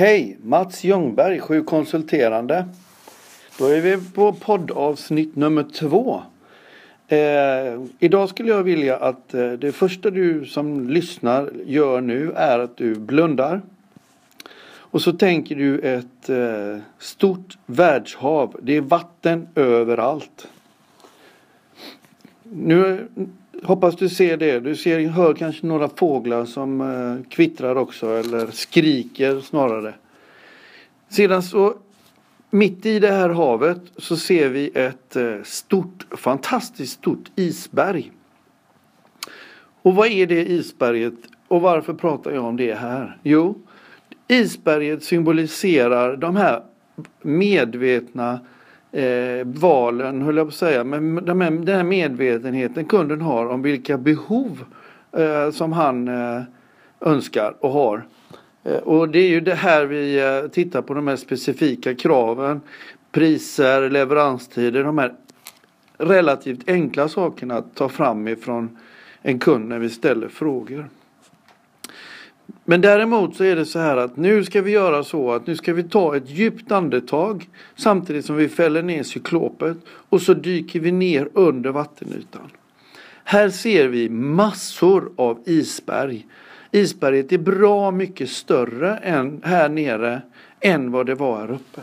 Hej! Mats Ljungberg, Sju konsulterande. Då är vi på poddavsnitt nummer två. Eh, idag skulle jag vilja att eh, det första du som lyssnar gör nu är att du blundar. Och så tänker du ett eh, stort världshav. Det är vatten överallt. Nu hoppas du ser det. Du ser, hör kanske några fåglar som eh, kvittrar också eller skriker snarare. Sedan så mitt i det här havet så ser vi ett eh, stort, fantastiskt stort isberg. Och vad är det isberget och varför pratar jag om det här? Jo, isberget symboliserar de här medvetna eh, valen, höll jag på att säga, men de här, den här medvetenheten kunden har om vilka behov eh, som han eh, önskar och har. Eh, och det är ju det här vi eh, tittar på, de här specifika kraven, priser, leveranstider, de här relativt enkla sakerna att ta fram ifrån en kund när vi ställer frågor. Men däremot så är det så här att nu ska vi göra så att nu ska vi ta ett djupt andetag samtidigt som vi fäller ner cyklopet och så dyker vi ner under vattenytan. Här ser vi massor av isberg. Isberget är bra mycket större än här nere än vad det var här uppe.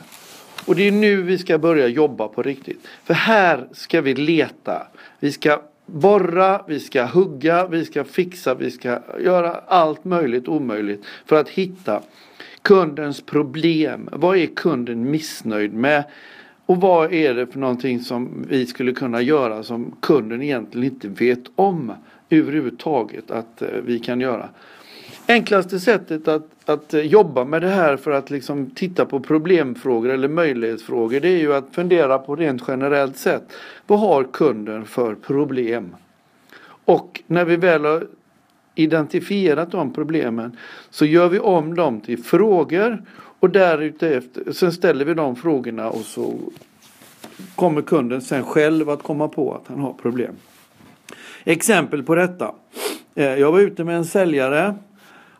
Och det är nu vi ska börja jobba på riktigt. För här ska vi leta. Vi ska borra, vi ska hugga, vi ska fixa, vi ska göra allt möjligt omöjligt för att hitta kundens problem. Vad är kunden missnöjd med? Och vad är det för någonting som vi skulle kunna göra som kunden egentligen inte vet om överhuvudtaget att eh, vi kan göra. Enklaste sättet att, att eh, jobba med det här för att liksom titta på problemfrågor eller möjlighetsfrågor det är ju att fundera på rent generellt sätt. Vad har kunden för problem? Och när vi väl har identifierat de problemen så gör vi om dem till frågor och därefter sen ställer vi de frågorna och så kommer kunden sen själv att komma på att han har problem. Exempel på detta. Eh, jag var ute med en säljare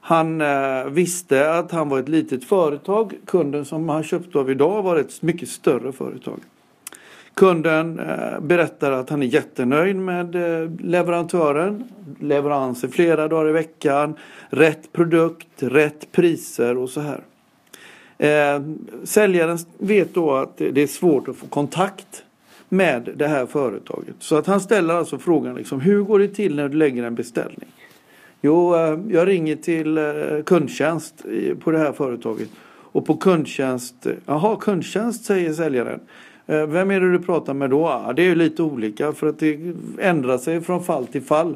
han eh, visste att han var ett litet företag. Kunden som han köpte av idag var ett mycket större företag. Kunden eh, berättar att han är jättenöjd med eh, leverantören. Leveranser flera dagar i veckan. Rätt produkt, rätt priser och så här. Eh, säljaren vet då att det är svårt att få kontakt med det här företaget. Så att han ställer alltså frågan liksom, hur går det till när du lägger en beställning? Jo, eh, jag ringer till eh, kundtjänst på det här företaget. Och på kundtjänst, jaha kundtjänst säger säljaren. Eh, vem är det du pratar med då? Det är ju lite olika för att det ändrar sig från fall till fall.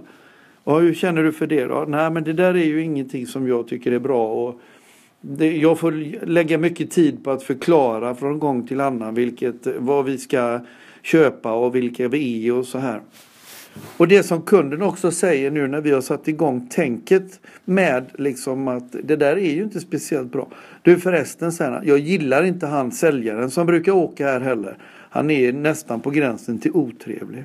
Och hur känner du för det då? Nej men det där är ju ingenting som jag tycker är bra. Och det, jag får lägga mycket tid på att förklara från gång till annan vilket, vad vi ska köpa och vilka vi är och så här. Och det som kunden också säger nu när vi har satt igång tänket med liksom att det där är ju inte speciellt bra. Du förresten säger han, jag gillar inte han säljaren som brukar åka här heller. Han är nästan på gränsen till otrevlig.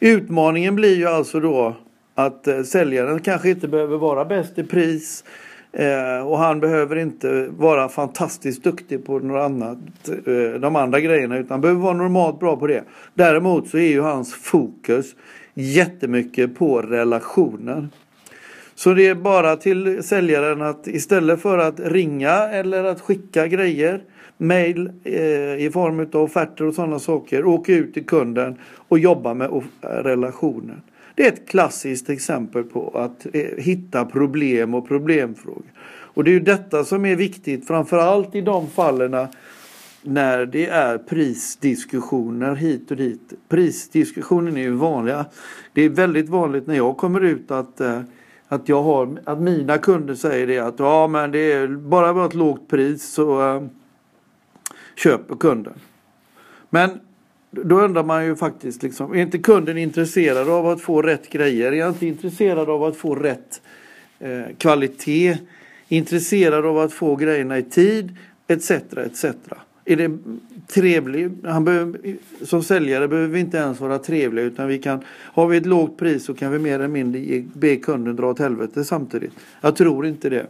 Utmaningen blir ju alltså då att eh, säljaren kanske inte behöver vara bäst i pris Eh, och han behöver inte vara fantastiskt duktig på något annat, eh, de andra grejerna utan behöver vara normalt bra på det. Däremot så är ju hans fokus jättemycket på relationer. Så det är bara till säljaren att istället för att ringa eller att skicka grejer, mail eh, i form av offerter och sådana saker, åka ut till kunden och jobba med relationer. Det är ett klassiskt exempel på att eh, hitta problem och problemfrågor. Och det är ju detta som är viktigt, framförallt i de fallen när det är prisdiskussioner hit och dit. Prisdiskussionen är ju vanliga. Det är väldigt vanligt när jag kommer ut att, eh, att, jag har, att mina kunder säger det att ja men det är bara ett lågt pris så äh, köper kunden. Men då undrar man ju faktiskt, liksom, är inte kunden intresserad av att få rätt grejer? Är han inte intresserad av att få rätt eh, kvalitet? Intresserad av att få grejerna i tid? Etc. etc. Är det trevligt? Han behöver, som säljare behöver vi inte ens vara trevliga utan vi kan, har vi ett lågt pris så kan vi mer eller mindre be kunden dra åt helvete samtidigt. Jag tror inte det.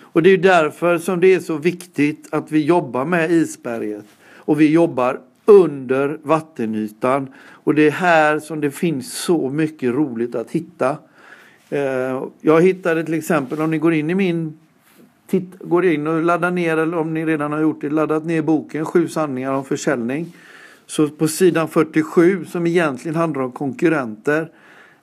Och det är därför som det är så viktigt att vi jobbar med isberget. Och vi jobbar under vattenytan. Och det är här som det finns så mycket roligt att hitta. Eh, jag hittade till exempel om ni går in i min titt, går in och laddar ner eller om ni redan har gjort det laddat ner boken Sju sanningar om försäljning. Så på sidan 47 som egentligen handlar om konkurrenter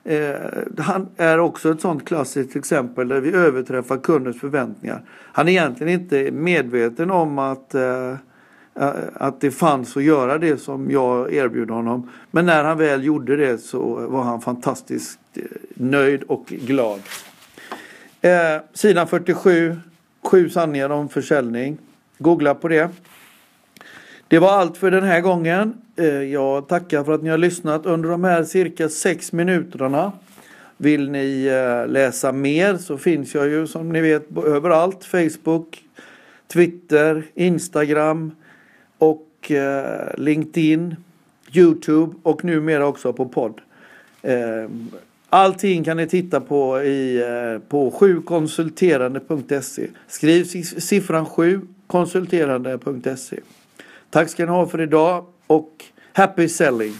eh, han är också ett sånt klassiskt exempel där vi överträffar kundens förväntningar. Han är egentligen inte medveten om att eh, Eh, att det fanns att göra det som jag erbjöd honom. Men när han väl gjorde det så var han fantastiskt eh, nöjd och glad. Eh, sidan 47, sju sanningar om försäljning. Googla på det. Det var allt för den här gången. Eh, jag tackar för att ni har lyssnat under de här cirka sex minuterna. Vill ni eh, läsa mer så finns jag ju som ni vet överallt. Facebook, Twitter, Instagram och eh, LinkedIn, Youtube och numera också på podd. Eh, allting kan ni titta på i, eh, på 7konsulterande.se. Skriv siffran 7 konsulterande.se. Tack ska ni ha för idag och happy selling!